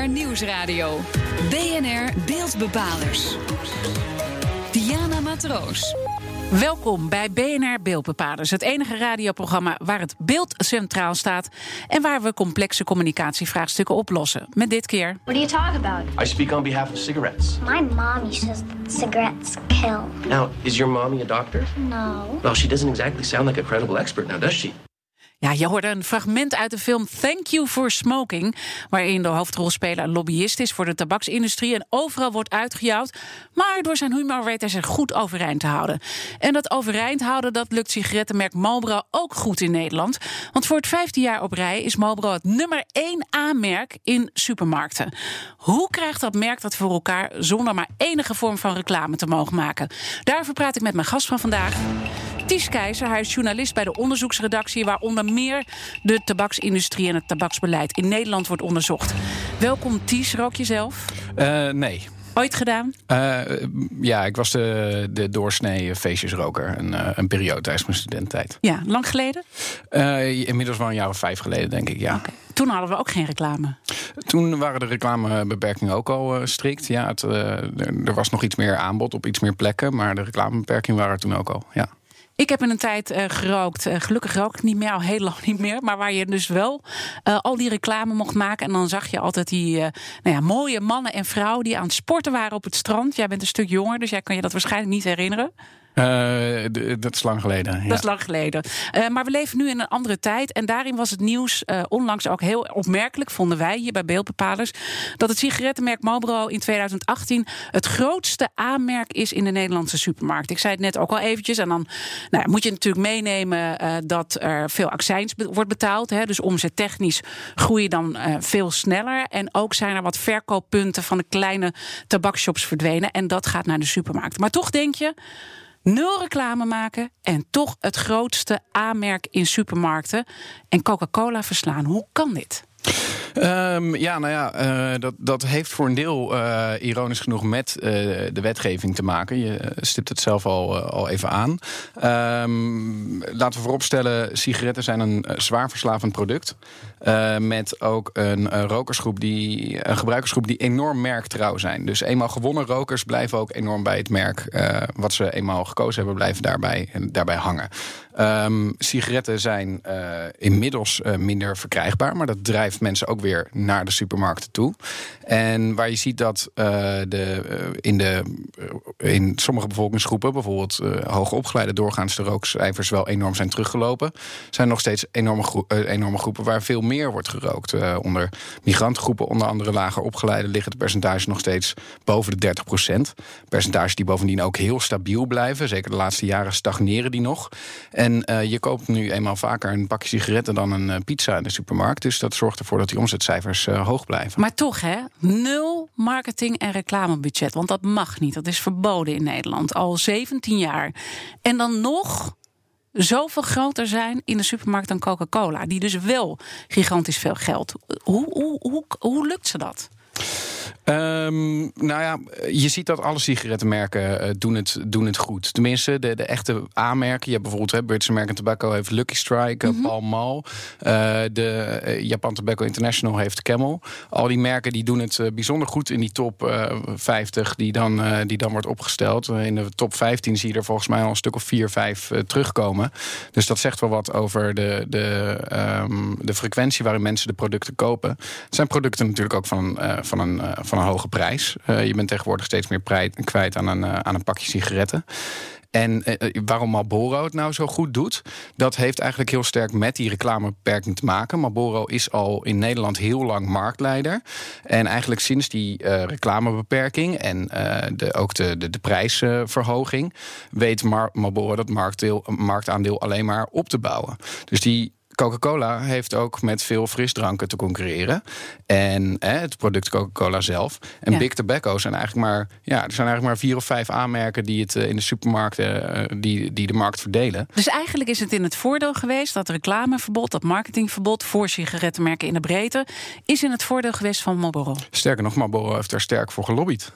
BNR Nieuwsradio. BNR Beeldbepalers. Diana Matroos. Welkom bij BNR Beeldbepalers, het enige radioprogramma waar het beeld centraal staat en waar we complexe communicatievraagstukken oplossen. Met dit keer. What do you talk about? I speak on behalf of cigarettes. My mommy says that cigarettes kill. Now, is your mommy a doctor? No. Well, she doesn't exactly sound like a credible expert now, does she? Ja, je hoorde een fragment uit de film Thank You for Smoking, waarin de hoofdrolspeler een lobbyist is voor de tabaksindustrie en overal wordt uitgejouwd, maar door zijn humor weet hij zich goed overeind te houden. En dat overeind houden, dat lukt sigarettenmerk Marlboro ook goed in Nederland, want voor het vijfde jaar op rij is Marlboro het nummer één A-merk in supermarkten. Hoe krijgt dat merk dat voor elkaar zonder maar enige vorm van reclame te mogen maken? Daarover praat ik met mijn gast van vandaag. Ties Keizer, hij is journalist bij de onderzoeksredactie... waar onder meer de tabaksindustrie en het tabaksbeleid in Nederland wordt onderzocht. Welkom Ties, rook je zelf? Uh, nee. Ooit gedaan? Uh, ja, ik was de, de doorsnee feestjesroker. Een, uh, een periode tijdens mijn studententijd. Ja, lang geleden? inmiddels wel een jaar of vijf geleden, denk ik, ja. Okay. Toen hadden we ook geen reclame. Toen waren de reclamebeperkingen ook al uh, strikt. Ja, het, er was nog iets meer aanbod op iets meer plekken. Maar de reclamebeperkingen waren er toen ook al, ja. Ik heb in een tijd uh, gerookt. Uh, gelukkig rook ik niet meer, al heel lang niet meer. Maar waar je dus wel uh, al die reclame mocht maken. En dan zag je altijd die nou ja, mooie mannen en vrouwen die aan het sporten waren op het strand. Jij bent een stuk jonger, dus jij kan je dat waarschijnlijk niet herinneren. Uh, dat is lang geleden. Ja. Dat is lang geleden. Uh, maar we leven nu in een andere tijd. En daarin was het nieuws uh, onlangs ook heel opmerkelijk, vonden wij hier bij Beeldbepalers. Dat het sigarettenmerk Marlboro in 2018 het grootste aanmerk is in de Nederlandse supermarkt. Ik zei het net ook al eventjes. En dan nou, moet je natuurlijk meenemen dat er veel accijns be wordt betaald. Hè, dus omzettechnisch groei je dan veel sneller. En ook zijn er wat verkooppunten van de kleine tabakshops verdwenen. En dat gaat naar de supermarkt. Maar toch denk je nul reclame maken en toch het grootste aanmerk in supermarkten en Coca-Cola verslaan. Hoe kan dit? Um, ja, nou ja, uh, dat, dat heeft voor een deel uh, ironisch genoeg met uh, de wetgeving te maken. Je stipt het zelf al, al even aan. Um, laten we vooropstellen, sigaretten zijn een zwaar verslavend product. met ook een rokersgroep die, een gebruikersgroep die enorm merktrouw zijn. Dus eenmaal gewonnen rokers blijven ook enorm bij het merk. wat ze eenmaal gekozen hebben, blijven daarbij, daarbij hangen. Um, sigaretten zijn inmiddels minder verkrijgbaar, maar dat drijft mensen ook weer naar de supermarkten toe. En waar je ziet dat uh, de, in, de, in sommige bevolkingsgroepen, bijvoorbeeld hoogopgeleide doorgaans de rookcijfers wel enorm zijn teruggelopen, zijn nog steeds enorme, enorme groepen waar veel meer wordt gerookt. onder migrantengroepen, onder andere lager opgeleide, liggen de percentages nog steeds boven de 30 procent. Percentages die bovendien ook heel stabiel blijven. Zeker de laatste jaren stagneren die nog. En je koopt nu eenmaal vaker een pakje sigaretten dan een pizza in de supermarkt. Dus dat zorgt ervoor dat die omzetcijfers uh, hoog blijven. Maar toch, hè? Nul marketing- en reclamebudget. Want dat mag niet. Dat is verboden in Nederland. Al 17 jaar. En dan nog zoveel groter zijn in de supermarkt dan Coca-Cola. Die dus wel gigantisch veel geld. Hoe, hoe, hoe, hoe lukt ze dat? Um, nou ja, je ziet dat alle sigarettenmerken uh, doen, het, doen het goed. Tenminste, de, de echte A-merken. Je hebt bijvoorbeeld hè, British American Tobacco heeft Lucky Strike, mm -hmm. Pall Mall. Uh, de uh, Japan Tobacco International heeft Camel. Al die merken die doen het bijzonder goed in die top 50 die dan, die dan wordt opgesteld. in de top 15 zie je er volgens mij al een stuk of 4, 5 terugkomen. Dus dat zegt wel wat over de, de, um, de frequentie waarin mensen de producten kopen. Het zijn producten natuurlijk ook van, van een van een hoge prijs. Uh, je bent tegenwoordig steeds meer kwijt aan een, uh, aan een pakje sigaretten. En uh, waarom Marlboro het nou zo goed doet, dat heeft eigenlijk heel sterk met die reclamebeperking te maken. Marlboro is al in Nederland heel lang marktleider. En eigenlijk sinds die reclamebeperking en de, ook de, de, prijsverhoging, weet Mar Marlboro dat marktaandeel alleen maar op te bouwen. Dus die Coca-Cola heeft ook met veel frisdranken te concurreren. En hè, het product Coca-Cola zelf. En ja. Big Tobacco zijn eigenlijk maar, ja, er zijn eigenlijk maar vier of vijf aanmerken die het in de supermarkten uh, die, die de markt verdelen. Dus eigenlijk is het in het voordeel geweest dat reclameverbod, dat marketingverbod voor sigarettenmerken in de breedte, is in het voordeel geweest van Marlboro. Sterker nog, Marlboro heeft daar sterk voor gelobbyd.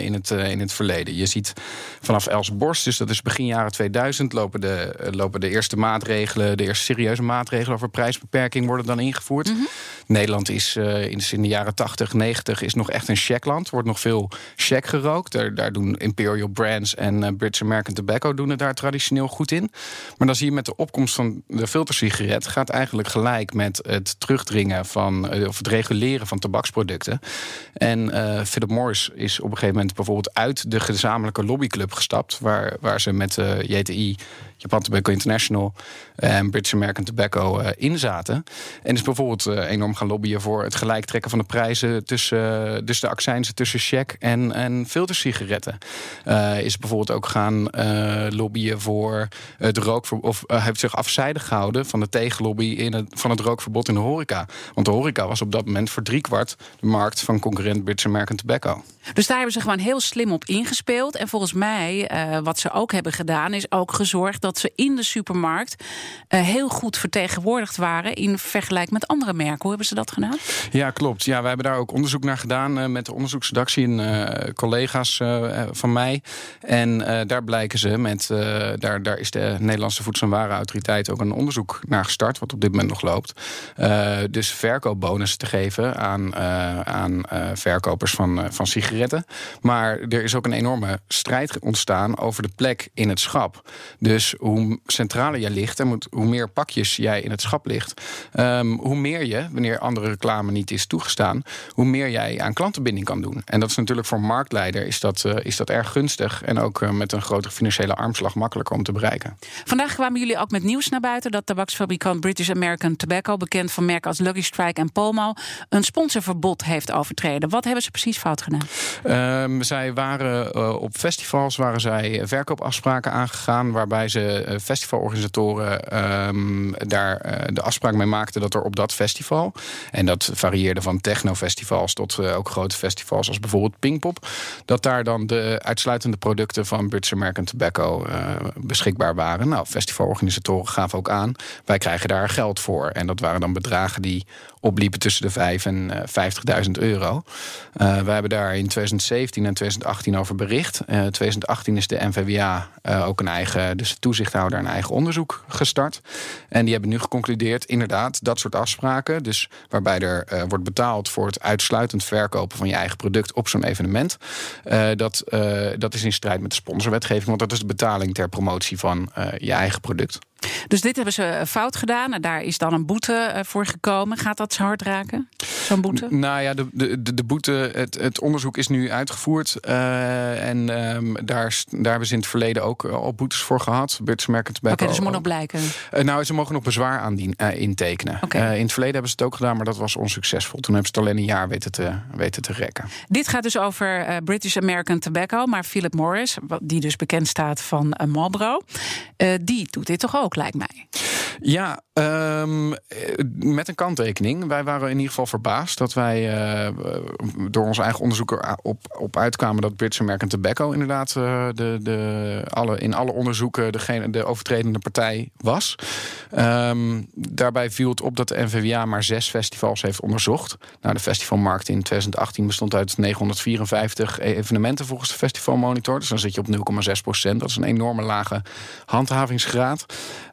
In, het, in het verleden. Je ziet vanaf Els Borst, dus dat is begin jaren 2000, lopen de, lopen de eerste maatregelen, de eerste serieuze maatregelen over prijsbeperking worden dan ingevoerd. Mhm. Nederland is in, in de jaren 80, 90 is nog echt een checkland. Er wordt nog veel check gerookt. Daar, daar doen Imperial Brands en British American Tobacco doen het daar traditioneel goed in. Maar dan zie je met de opkomst van de filtersigaret gaat eigenlijk gelijk met het terugdringen van of het reguleren van tabaksproducten. En Philip Morris is op een gegeven moment bijvoorbeeld uit de gezamenlijke lobbyclub gestapt, waar, waar ze met uh, JTI, Japan Tobacco International en British American Tobacco uh, in zaten. En is bijvoorbeeld uh, enorm gaan lobbyen voor het gelijk trekken van de prijzen tussen dus de accijnzen tussen check en, en filtersigaretten. is bijvoorbeeld ook gaan lobbyen voor het rookverbod, of heeft zich afzijdig gehouden van de tegenlobby in het, van het rookverbod in de horeca. Want de horeca was op dat moment voor driekwart de markt van concurrent British American Tobacco. Dus daar hebben ze gewoon heel slim op ingespeeld. En volgens mij, wat ze ook hebben gedaan, is ook gezorgd dat ze in de supermarkt uh, heel goed vertegenwoordigd waren in vergelijking met andere merken. Hoe hebben ze dat gedaan? Ja, klopt. Ja, wij hebben daar ook onderzoek naar gedaan uh, met de onderzoeksredactie en collega's van mij. En daar blijken ze met, daar, daar is de Nederlandse Voedsel- en Warenautoriteit ook een onderzoek naar gestart, wat op dit moment nog loopt. dus verkoopbonus te geven aan, aan verkopers van, van sigaretten maar er is ook een enorme strijd ontstaan over de plek in het schap. Dus hoe centraler jij ligt en hoe meer pakjes jij in het schap ligt, um, hoe meer je, wanneer andere reclame niet is toegestaan, hoe meer jij aan klantenbinding kan doen. En dat is natuurlijk voor een marktleider is dat, uh, is dat erg gunstig en ook uh, met een grotere financiële armslag makkelijker om te bereiken. Vandaag kwamen jullie ook met nieuws naar buiten dat tabaksfabrikant British American Tobacco, bekend van merken als Lucky Strike en Palmo, een sponsorverbod heeft overtreden. Wat hebben ze precies fout gedaan? Um, zij waren uh, op festivals waren zij verkoopafspraken aangegaan. Waarbij ze uh, festivalorganisatoren um, daar uh, de afspraak mee maakten dat er op dat festival. En dat varieerde van technofestivals tot ook grote festivals als bijvoorbeeld Pinkpop. Dat daar dan de uitsluitende producten van British American Tobacco beschikbaar waren. Nou, festivalorganisatoren gaven ook aan. Wij krijgen daar geld voor. En dat waren dan bedragen die opliepen tussen de 5 en 50.000 euro. wij hebben daar in 2017 en 2018 over bericht. Uh, 2018 is de NVWA uh, ook een eigen, dus de toezichthouder, een eigen onderzoek gestart. En die hebben nu geconcludeerd, inderdaad, dat soort afspraken. Dus waarbij er uh, wordt betaald voor het uitsluitend verkopen van je eigen product op zo'n evenement. dat, dat is in strijd met de sponsorwetgeving, want dat is de betaling ter promotie van je eigen product. Dus dit hebben ze fout gedaan en daar is dan een boete voor gekomen. Gaat dat ze hard raken, zo'n boete? Nou ja, de, de, de boete, het, het onderzoek is nu uitgevoerd. Uh, en um, daar, daar hebben ze in het verleden ook al boetes voor gehad. Tobacco. Oké, okay, dus ze moet nog blijken. Uh, nou, ze mogen nog bezwaar uh, intekenen. Okay. in het verleden hebben ze het ook gedaan, maar dat was onsuccesvol. Toen hebben ze het alleen een jaar weten te, weten te rekken. Dit gaat dus over British American Tobacco. Maar Philip Morris, die dus bekend staat van Marlboro... die doet dit toch ook, lijkt mij? Ja, um, met een kanttekening. Wij waren in ieder geval verbaasd dat wij door ons eigen onderzoeker op, op uitkwamen dat British American Tobacco inderdaad uh, de, de, alle, in alle onderzoeken degene, de overtredende partij was. Um, daarbij viel het op dat de NVWA maar zes festivals heeft onderzocht. Nou, de festivalmarkt in 2018 bestond uit 954 evenementen volgens de festivalmonitor. Dus dan zit je op 0,6 procent. Dat is een enorme lage handhavingsgraad.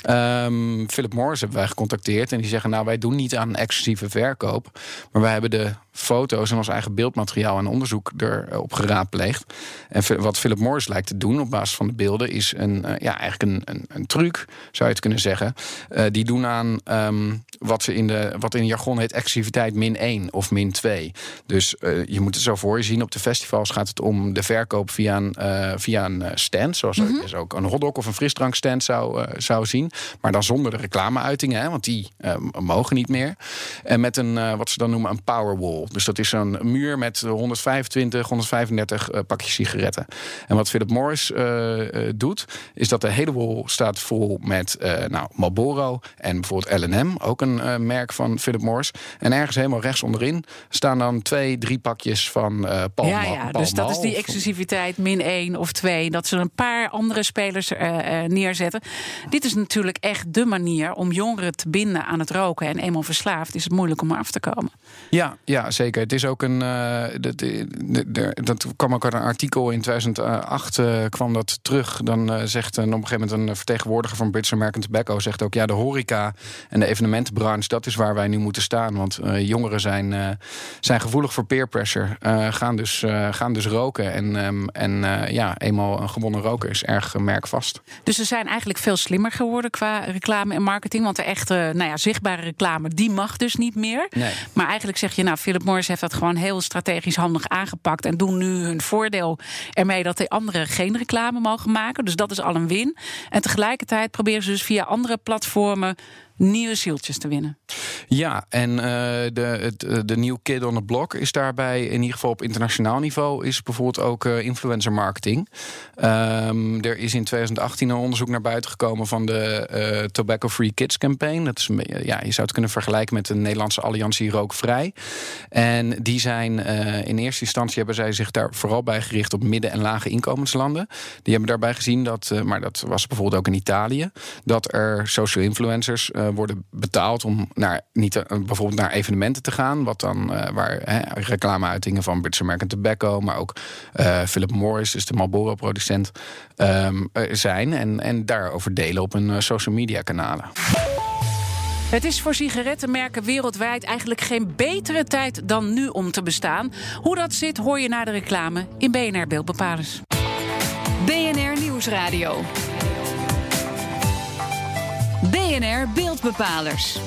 Um, Philip Morris hebben wij gecontacteerd en die zeggen: Nou, wij doen niet aan exclusieve verkoop, maar wij hebben de foto's en ons eigen beeldmateriaal en onderzoek erop geraadpleegd. En wat Philip Morris lijkt te doen op basis van de beelden is een, uh, ja, eigenlijk een, een, een, truc, zou je het kunnen zeggen. Uh, die doen aan um, wat, ze in de, wat in jargon heet exclusiviteit min 1 of min 2. Dus uh, je moet het zo voor je zien. Op de festivals gaat het om de verkoop via een, via een stand, zoals mm -hmm. je ook een hotdog of een frisdrankstand zou, zou zien. Maar dan zonder de reclameuitingen, hè, want die mogen niet meer. En met een, wat ze dan noemen, een powerwall. Dus dat is zo'n muur met 125, 135 uh, pakjes sigaretten. En wat Philip Morris doet, is dat de hele wol staat vol met nou, Marlboro en bijvoorbeeld L&M, ook een een eh, merk van Philip Morris. En ergens helemaal rechts onderin staan dan twee, drie pakjes van uh, Paul Ja, ja Paul dus dat is die exclusiviteit min één of twee. Dat ze een paar andere spelers eh, eh, neerzetten. Dit is natuurlijk echt de manier om jongeren te binden aan het roken. En eenmaal verslaafd is het moeilijk om af te komen. Ja, ja, zeker. Het is ook een. eh, dat, dat kwam ook uit een artikel in 2008 eh, kwam dat terug. Dan eh, zegt een, op een gegeven moment een vertegenwoordiger van British American Tobacco zegt ook ja, de horeca en de dat is waar wij nu moeten staan. Want eh, jongeren zijn, eh, zijn gevoelig voor peer pressure. eh, gaan, dus, gaan dus roken. En, ehm, en ja, eenmaal een gewonnen roker is erg merkvast. Dus ze zijn eigenlijk veel slimmer geworden qua reclame en marketing. Want de echte nou ja, zichtbare reclame, die mag dus niet meer. Nee. Maar eigenlijk zeg je, nou, Philip Morris heeft dat gewoon heel strategisch handig aangepakt. En doen nu hun voordeel ermee dat de anderen geen reclame mogen maken. Dus dat is al een win. En tegelijkertijd proberen ze dus via andere platformen nieuwe zieltjes te winnen. Ja, en eh, de, eh, de nieuwe kid on the block is daarbij in ieder geval op internationaal niveau is bijvoorbeeld ook eh, influencer marketing. Ehm, er is in 2018 een onderzoek naar buiten gekomen van de Tobacco Free Kids campaign. Dat is ja, je zou het kunnen vergelijken met de Nederlandse Alliantie Rookvrij. En die zijn in eerste instantie hebben zij zich daar vooral bij gericht op midden- en lage inkomenslanden. Die hebben daarbij gezien dat, maar dat was bijvoorbeeld ook in Italië, dat er social influencers worden betaald om naar, niet, eh, bijvoorbeeld naar evenementen te gaan. Wat dan, eh, waar hè, reclameuitingen van British American Tobacco, maar ook eh, Philip Morris, dus de Marlboro-producent, ehm, eh, zijn. En, en daarover delen op hun eh, social media kanalen. Het is voor sigarettenmerken wereldwijd eigenlijk geen betere tijd dan nu om te bestaan. Hoe dat zit hoor je na de reclame in BNR Beeldbepalers. BNR Nieuwsradio. BNR Beeldbepalers.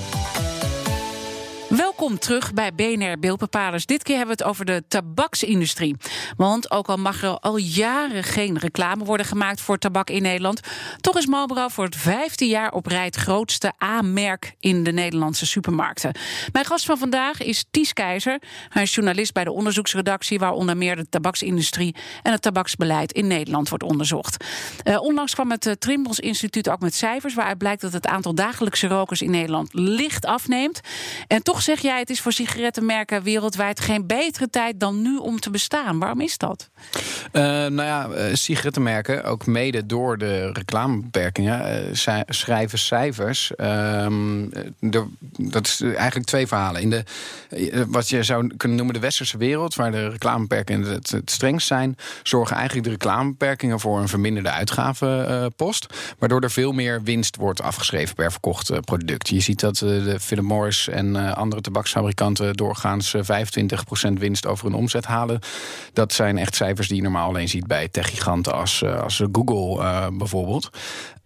Welkom terug bij BNR Beeldbepalers. Dit keer hebben we het over de tabaksindustrie. Want ook al mag er al jaren geen reclame worden gemaakt voor tabak in Nederland, toch is Marlboro voor het vijfde jaar op rij het grootste A-merk in de Nederlandse supermarkten. Mijn gast van vandaag is Ties Keizer. Hij is journalist bij de onderzoeksredactie, waar onder meer de tabaksindustrie en het tabaksbeleid in Nederland wordt onderzocht. Eh, onlangs kwam het uh, Trimbos Instituut ook met cijfers waaruit blijkt dat het aantal dagelijkse rokers in Nederland licht afneemt. En toch zeg jij, is voor sigarettenmerken wereldwijd geen betere tijd dan nu om te bestaan. Waarom is dat? Uh, nou ja, uh, sigarettenmerken, ook mede door de reclamebeperkingen, uh, schrijven cijfers. De, dat is eigenlijk twee verhalen. In de, wat je zou kunnen noemen de westerse wereld, waar de reclamebeperkingen het, het strengst zijn, zorgen eigenlijk de reclamebeperkingen voor een verminderde uitgavenpost. waardoor er veel meer winst wordt afgeschreven per verkocht product. Je ziet dat de Philip Morris en andere tabaksfabrikanten doorgaans 25% winst over hun omzet halen. Dat zijn echt cijfers die je normaal alleen ziet bij techgiganten als, als Google uh, bijvoorbeeld.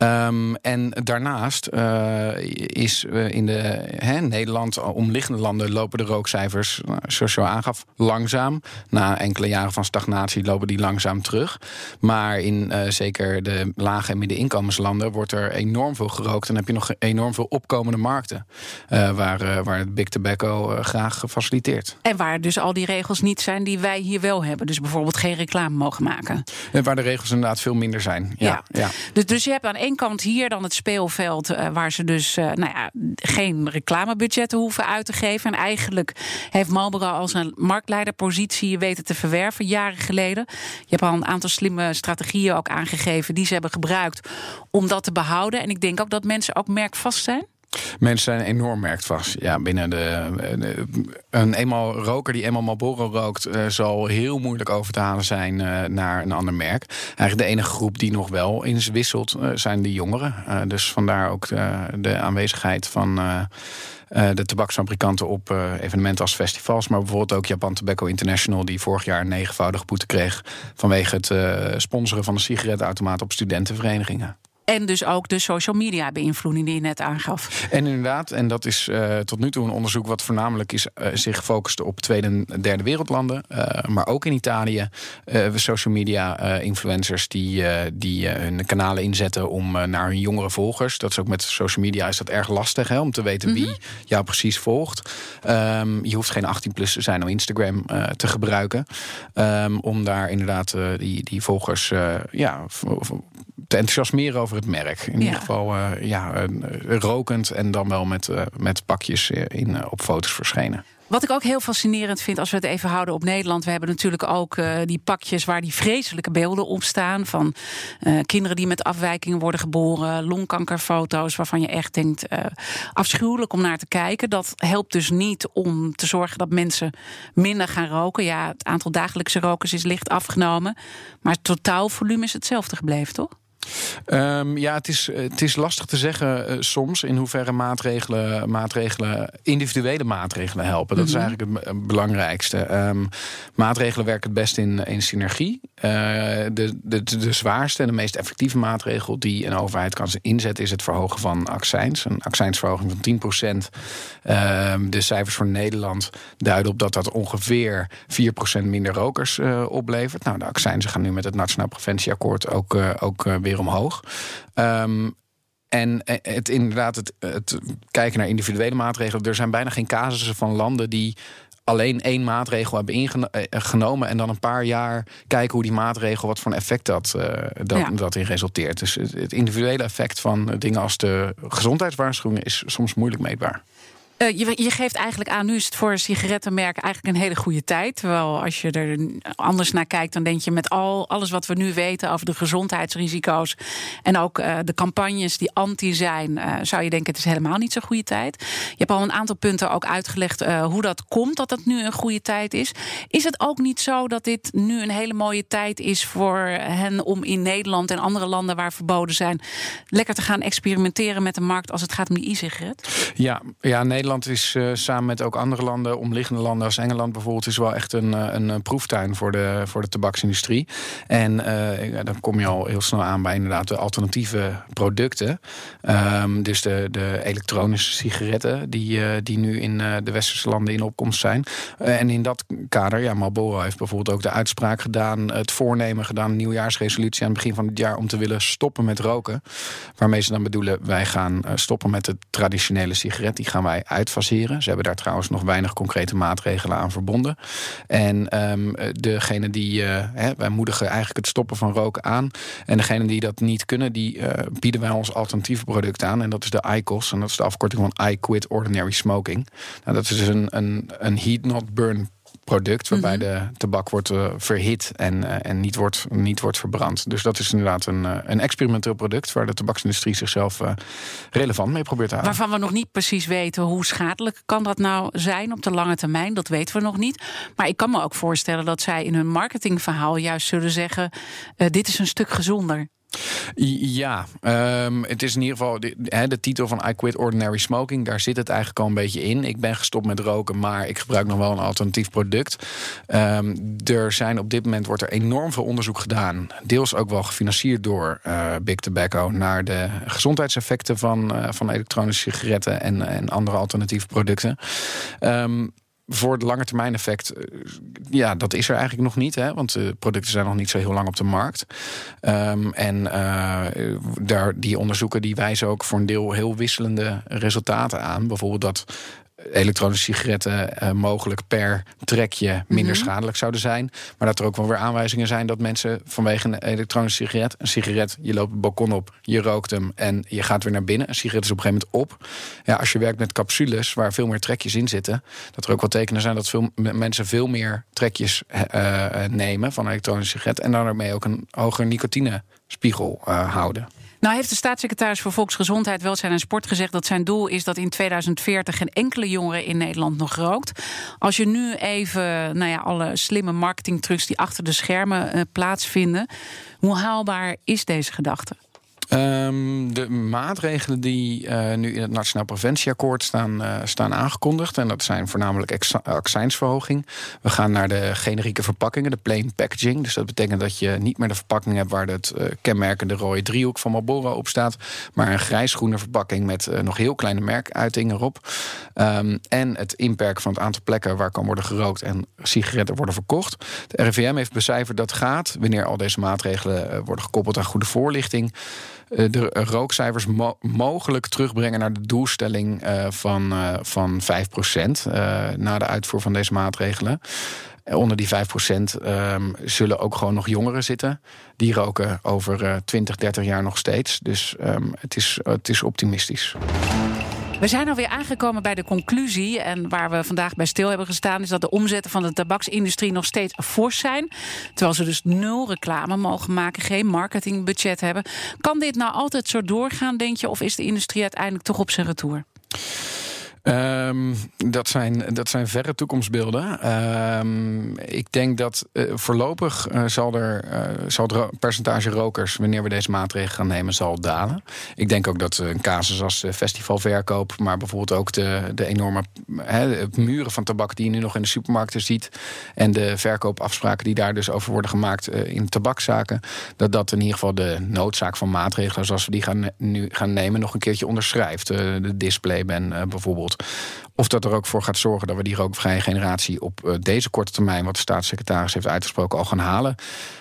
Um, en daarnaast uh, is in de hè, Nederland, omliggende landen, lopen de rookcijfers, zoals je al aangaf, langzaam. Na enkele jaren van stagnatie lopen die langzaam terug. Maar in uh, zeker de lage en middeninkomenslanden wordt er enorm veel gerookt. En heb je nog enorm veel opkomende markten. Uh, waar, waar het Big Tobacco graag faciliteert. En waar dus al die regels niet zijn die wij hier wel hebben. Dus bijvoorbeeld geen reclame mogen maken. En waar de regels inderdaad veel minder zijn. Ja, ja. ja. Dus, dus je hebt aan één kant hier dan het speelveld... Uh, waar ze dus uh, nou ja, geen reclamebudgetten hoeven uit te geven. En eigenlijk heeft Marlboro als een marktleiderpositie weten te verwerven jaren geleden. Je hebt al een aantal slimme strategieën ook aangegeven... die ze hebben gebruikt om dat te behouden. En ik denk ook dat mensen ook merkvast zijn. Mensen zijn enorm merkvast. Ja, binnen de, een eenmaal roker die eenmaal Marlboro rookt, uh, zal heel moeilijk over te halen zijn uh, naar een ander merk. Eigenlijk de enige groep die nog wel eens wisselt, uh, zijn de jongeren. dus vandaar ook de, de aanwezigheid van. De tabaksfabrikanten op evenementen als festivals. Maar bijvoorbeeld ook Japan Tobacco International... die vorig jaar een negenvoudige boete kreeg... vanwege het uh, sponsoren van een sigarettenautomaat op studentenverenigingen. En dus ook de social media beïnvloeding die je net aangaf. En inderdaad, en dat is uh, tot nu toe een onderzoek wat voornamelijk is, uh, zich focust op tweede en derde wereldlanden. Uh, maar ook in Italië. social media influencers die, die hun kanalen inzetten om naar hun jongere volgers. Dat is ook met social media is dat erg lastig hè, om te weten wie mm -hmm. jou precies volgt. Um, je hoeft geen 18 plus te zijn om Instagram te gebruiken. Um, om daar inderdaad die, die volgers ja, te enthousiasmeren over het merk. In Ja. ieder geval eh, ja, eh, rokend en dan wel met, eh, met pakjes in, op foto's verschenen. Wat ik ook heel fascinerend vind, als we het even houden op Nederland. We hebben natuurlijk ook die pakjes waar die vreselijke beelden op staan. Van kinderen die met afwijkingen worden geboren. Longkankerfoto's waarvan je echt denkt, afschuwelijk om naar te kijken. Dat helpt dus niet om te zorgen dat mensen minder gaan roken. Ja, het aantal dagelijkse rokers is licht afgenomen. Maar het totaalvolume is hetzelfde gebleven, toch? Ehm, ja, het is, het is lastig te zeggen eh, soms in hoeverre maatregelen, maatregelen, individuele maatregelen helpen. Dat is eigenlijk het be- belangrijkste. Ehm, maatregelen werken het best in, in synergie. Eh, de, de, de zwaarste en de meest effectieve maatregel die een overheid kan inzetten, is het verhogen van accijns. Een accijnsverhoging van 10%. Ehm, de cijfers voor Nederland duiden op dat dat ongeveer 4% minder rokers eh, oplevert. Nou, de accijnzen gaan nu met het Nationaal Preventieakkoord ook, ook weer omhoog. Ehm, en eh, het inderdaad, het, het kijken naar individuele maatregelen. Er zijn bijna geen casussen van landen die alleen één maatregel hebben ingenomen en dan een paar jaar kijken hoe die maatregel, wat voor een effect dat, eh, dat, Ja. dat in resulteert. Dus het, het individuele effect van dingen als de gezondheidswaarschuwingen is soms moeilijk meetbaar. Eh, je, geeft eigenlijk aan, nu is het voor een sigarettenmerk eigenlijk een hele goede tijd. Terwijl als je er anders naar kijkt, dan denk je met al, alles wat we nu weten over de gezondheidsrisico's. En ook eh, de campagnes die anti zijn, eh, zou je denken het is helemaal niet zo'n goede tijd. Je hebt al een aantal punten ook uitgelegd hoe dat komt, dat dat nu een goede tijd is. Is het ook niet zo dat dit nu een hele mooie tijd is voor hen om in Nederland en andere landen waar verboden zijn, lekker te gaan experimenteren met de markt als het gaat om die e-sigaret? Ja, ja Nederland is eh, samen met ook andere landen, omliggende landen als Engeland bijvoorbeeld, is wel echt een, eh, een, eh, proeftuin voor de, voor de tabaksindustrie. En dan kom je al heel snel aan bij inderdaad de alternatieve producten. Ehm, dus de, de elektronische sigaretten, die, die nu in de westerse landen in opkomst zijn. En in dat kader, ja, Marlboro heeft bijvoorbeeld ook de uitspraak gedaan, het voornemen gedaan, een nieuwjaarsresolutie aan het begin van het jaar om te willen stoppen met roken. Waarmee ze dan bedoelen, wij gaan stoppen met de traditionele sigaret. Die gaan wij uitfaseren. Ze hebben daar trouwens nog weinig concrete maatregelen aan verbonden. En eh, degene die, eh, hè, wij moedigen eigenlijk het stoppen van roken aan. En degene die dat niet kunnen, die eh, bieden wij ons alternatieve product aan. En dat is de IQOS. En dat is de afkorting van I Quit Ordinary Smoking. Nou, dat is dus een, een, een heat not burn product waarbij de tabak wordt eh, verhit en, eh, en niet, wordt, niet wordt verbrand. Dus dat is inderdaad een, eh, een experimenteel product waar de tabaksindustrie zichzelf relevant mee probeert te houden. Waarvan we nog niet precies weten hoe schadelijk kan dat nou zijn op de lange termijn. Dat weten we nog niet. Maar ik kan me ook voorstellen dat zij in hun marketingverhaal juist zullen zeggen: dit is een stuk gezonder. Ja, ehm, het is in ieder geval de, de titel van I Quit Ordinary Smoking. Daar zit het eigenlijk al een beetje in. Ik ben gestopt met roken, maar ik gebruik nog wel een alternatief product. Ehm, er zijn op dit moment wordt er enorm veel onderzoek gedaan. Deels ook wel gefinancierd door eh, Big Tobacco naar de gezondheidseffecten van, eh, van elektronische sigaretten en, en andere alternatieve producten. Ehm, voor het lange termijn effect, eh, ja, dat is er eigenlijk nog niet. Hè, want de producten zijn nog niet zo heel lang op de markt. Ehm, en eh, daar, die onderzoeken die wijzen ook voor een deel heel wisselende resultaten aan. Bijvoorbeeld dat elektronische sigaretten eh, mogelijk per trekje minder schadelijk zouden zijn. Maar dat er ook wel weer aanwijzingen zijn dat mensen vanwege een elektronische sigaret, een sigaret, je loopt het balkon op, je rookt hem en je gaat weer naar binnen. Een sigaret is op een gegeven moment op. Ja, als je werkt met capsules waar veel meer trekjes in zitten, dat er ook wel tekenen zijn dat veel mensen veel meer trekjes eh, nemen van een elektronische sigaret en daarmee ook een hoger nicotinespiegel eh, houden. Nou heeft de staatssecretaris voor Volksgezondheid, Welzijn en Sport gezegd dat zijn doel is dat in 2040 geen enkele jongere in Nederland nog rookt. Als je nu even nou ja, alle slimme marketingtrucs die achter de schermen eh, plaatsvinden, hoe haalbaar is deze gedachte? Ehm, de maatregelen die eh, nu in het Nationaal Preventieakkoord staan, eh, staan aangekondigd. En dat zijn voornamelijk accijnsverhoging. We gaan naar de generieke verpakkingen, de plain packaging. Dus dat betekent dat je niet meer de verpakking hebt waar het eh, kenmerkende rode driehoek van Marlboro op staat. Maar een grijsgroene verpakking met nog heel kleine merkuitingen erop. Ehm, en het inperken van het aantal plekken waar kan worden gerookt en sigaretten worden verkocht. De RIVM heeft becijferd dat gaat, wanneer al deze maatregelen worden gekoppeld aan goede voorlichting de rookcijfers mo- mogelijk terugbrengen naar de doelstelling eh, van, eh van 5% eh, na de uitvoer van deze maatregelen. onder die 5% ehm, zullen ook gewoon nog jongeren zitten. Die roken over uh, 20, 30 jaar nog steeds. Dus ehm, het, is, het is optimistisch. We zijn alweer aangekomen bij de conclusie. En waar we vandaag bij stil hebben gestaan, is dat de omzetten van de tabaksindustrie nog steeds fors zijn. Terwijl ze dus nul reclame mogen maken, geen marketingbudget hebben. Kan dit nou altijd zo doorgaan, denk je? Of is de industrie uiteindelijk toch op zijn retour? Um, dat, zijn, dat zijn verre toekomstbeelden. Um, ik denk dat uh, voorlopig uh, zal, er, uh, zal het percentage rokers, wanneer we deze maatregelen gaan nemen, zal dalen. Ik denk ook dat een casus als festivalverkoop, maar bijvoorbeeld ook de, de enorme muren van tabak die je nu nog in de supermarkten ziet. En de verkoopafspraken die daar dus over worden gemaakt in tabakzaken. Dat dat in ieder geval de noodzaak van maatregelen, zoals we die gaan, nu gaan nemen, nog een keertje onderschrijft. de displayban bijvoorbeeld. Of dat er ook voor gaat zorgen dat we die rookvrije generatie op uh, deze korte termijn, wat de staatssecretaris heeft uitgesproken, al gaan halen.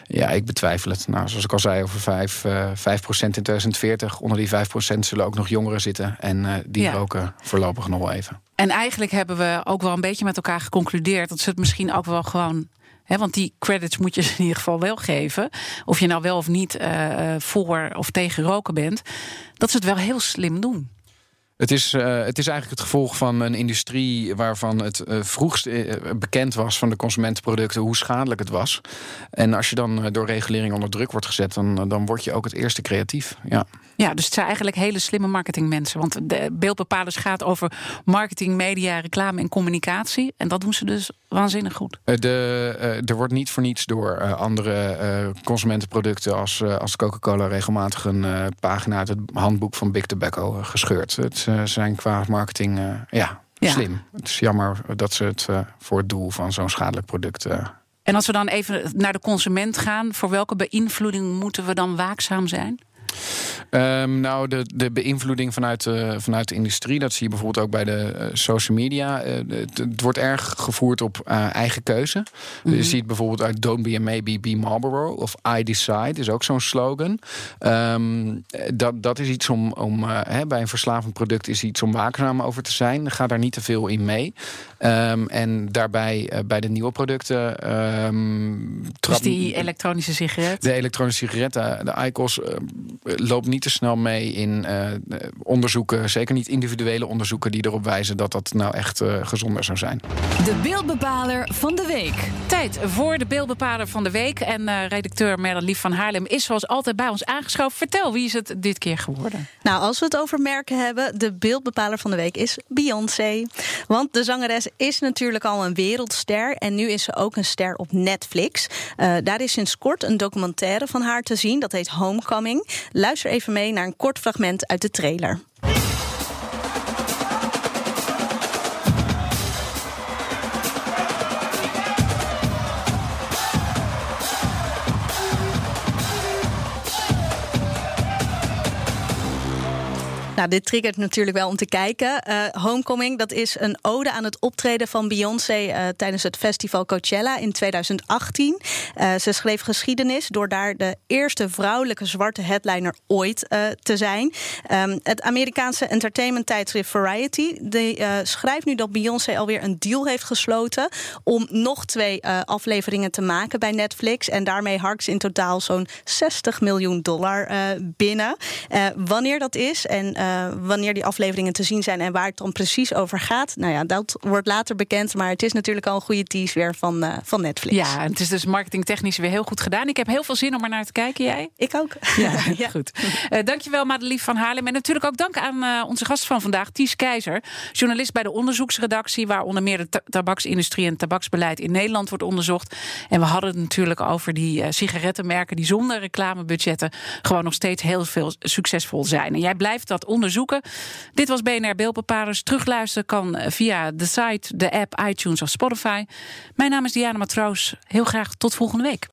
Ja, ik betwijfel het. Nou, zoals ik al zei, over 5, uh, 5 in 2040. Onder die 5% zullen ook nog jongeren zitten. En uh, die ja. roken voorlopig nog wel even. En eigenlijk hebben we ook wel een beetje met elkaar geconcludeerd dat ze het misschien ook wel gewoon He, want die credits moet je in ieder geval wel geven. Of je nou wel of niet uh, voor of tegen roken bent. Dat ze het wel heel slim doen. Het is, uh, het is eigenlijk het gevolg van een industrie waarvan het uh, vroegst uh, bekend was van de consumentenproducten hoe schadelijk het was. En als je dan door regulering onder druk wordt gezet, dan, dan word je ook het eerste creatief. Ja. Ja, dus het zijn eigenlijk hele slimme marketingmensen. Want de beeldbepalers gaat over marketing, media, reclame en communicatie. En dat doen ze dus waanzinnig goed. De, er wordt niet voor niets door andere consumentenproducten als, als Coca-Cola regelmatig een pagina uit het handboek van Big Tobacco gescheurd. Het zijn qua marketing ja, ja, slim. Het is jammer dat ze het voor het doel van zo'n schadelijk product. En als we dan even naar de consument gaan, voor welke beïnvloeding moeten we dan waakzaam zijn? Um, nou, de, de beïnvloeding vanuit de, vanuit de industrie, dat zie je bijvoorbeeld ook bij de uh, social media. Uh, het, het, wordt erg gevoerd op uh, eigen keuze. Mm -hmm. Je ziet bijvoorbeeld uit Don't be a maybe, be Marlboro. Of I decide is ook zo'n slogan. Um, dat, dat is iets om, om hè, bij een verslavend product is iets om waakzaam over te zijn. Ga daar niet te veel in mee. Um, en daarbij bij de nieuwe producten. dus die elektronische sigaret? De elektronische sigaretten, de ICOS loopt niet te snel mee in uh, onderzoeken, zeker niet individuele onderzoeken die erop wijzen dat dat nou echt uh, gezonder zou zijn. De beeldbepaler van de week. Tijd voor de beeldbepaler van de week. En uh, redacteur Merlief van Haarlem is zoals altijd bij ons aangeschoven. Vertel, wie is het dit keer geworden? Nou, als we het over merken hebben, de beeldbepaler van de week is Beyoncé. Want de zangeres is natuurlijk al een wereldster en nu is ze ook een ster op Netflix. daar is sinds kort een documentaire van haar te zien, dat heet Homecoming. Luister even mee naar een kort fragment uit de trailer. Nou, dit triggert natuurlijk wel om te kijken. Uh, Homecoming, dat is een ode aan het optreden van Beyoncé uh, tijdens het festival Coachella in 2018. Uh, ze schreef geschiedenis door daar de eerste vrouwelijke zwarte headliner ooit te zijn. Um, het Amerikaanse entertainment tijdschrift Variety die, schrijft nu dat Beyoncé alweer een deal heeft gesloten om nog twee afleveringen te maken bij Netflix. En daarmee harkt ze in totaal zo'n 60 miljoen dollar binnen. wanneer dat is en uh, wanneer die afleveringen te zien zijn en waar het dan precies over gaat. Nou ja, dat wordt later bekend. Maar het is natuurlijk al een goede tease weer van, uh, van Netflix. Ja, het is dus marketingtechnisch weer heel goed gedaan. Ik heb heel veel zin om er naar te kijken. Jij? Ik ook. Ja, ja. goed. Uh, dankjewel, Madelief van Haarlem. En natuurlijk ook dank aan onze gast van vandaag, Ties Keizer. Journalist bij de onderzoeksredactie, waar onder meer de tabaksindustrie en tabaksbeleid in Nederland wordt onderzocht. En we hadden het natuurlijk over die sigarettenmerken die zonder reclamebudgetten gewoon nog steeds heel veel succesvol zijn. En jij blijft dat onderzoeken. Dit was BNR Beeldbepalers. Terugluisteren kan via de site, de app, iTunes of Spotify. Mijn naam is Diana Matroos. Heel graag tot volgende week.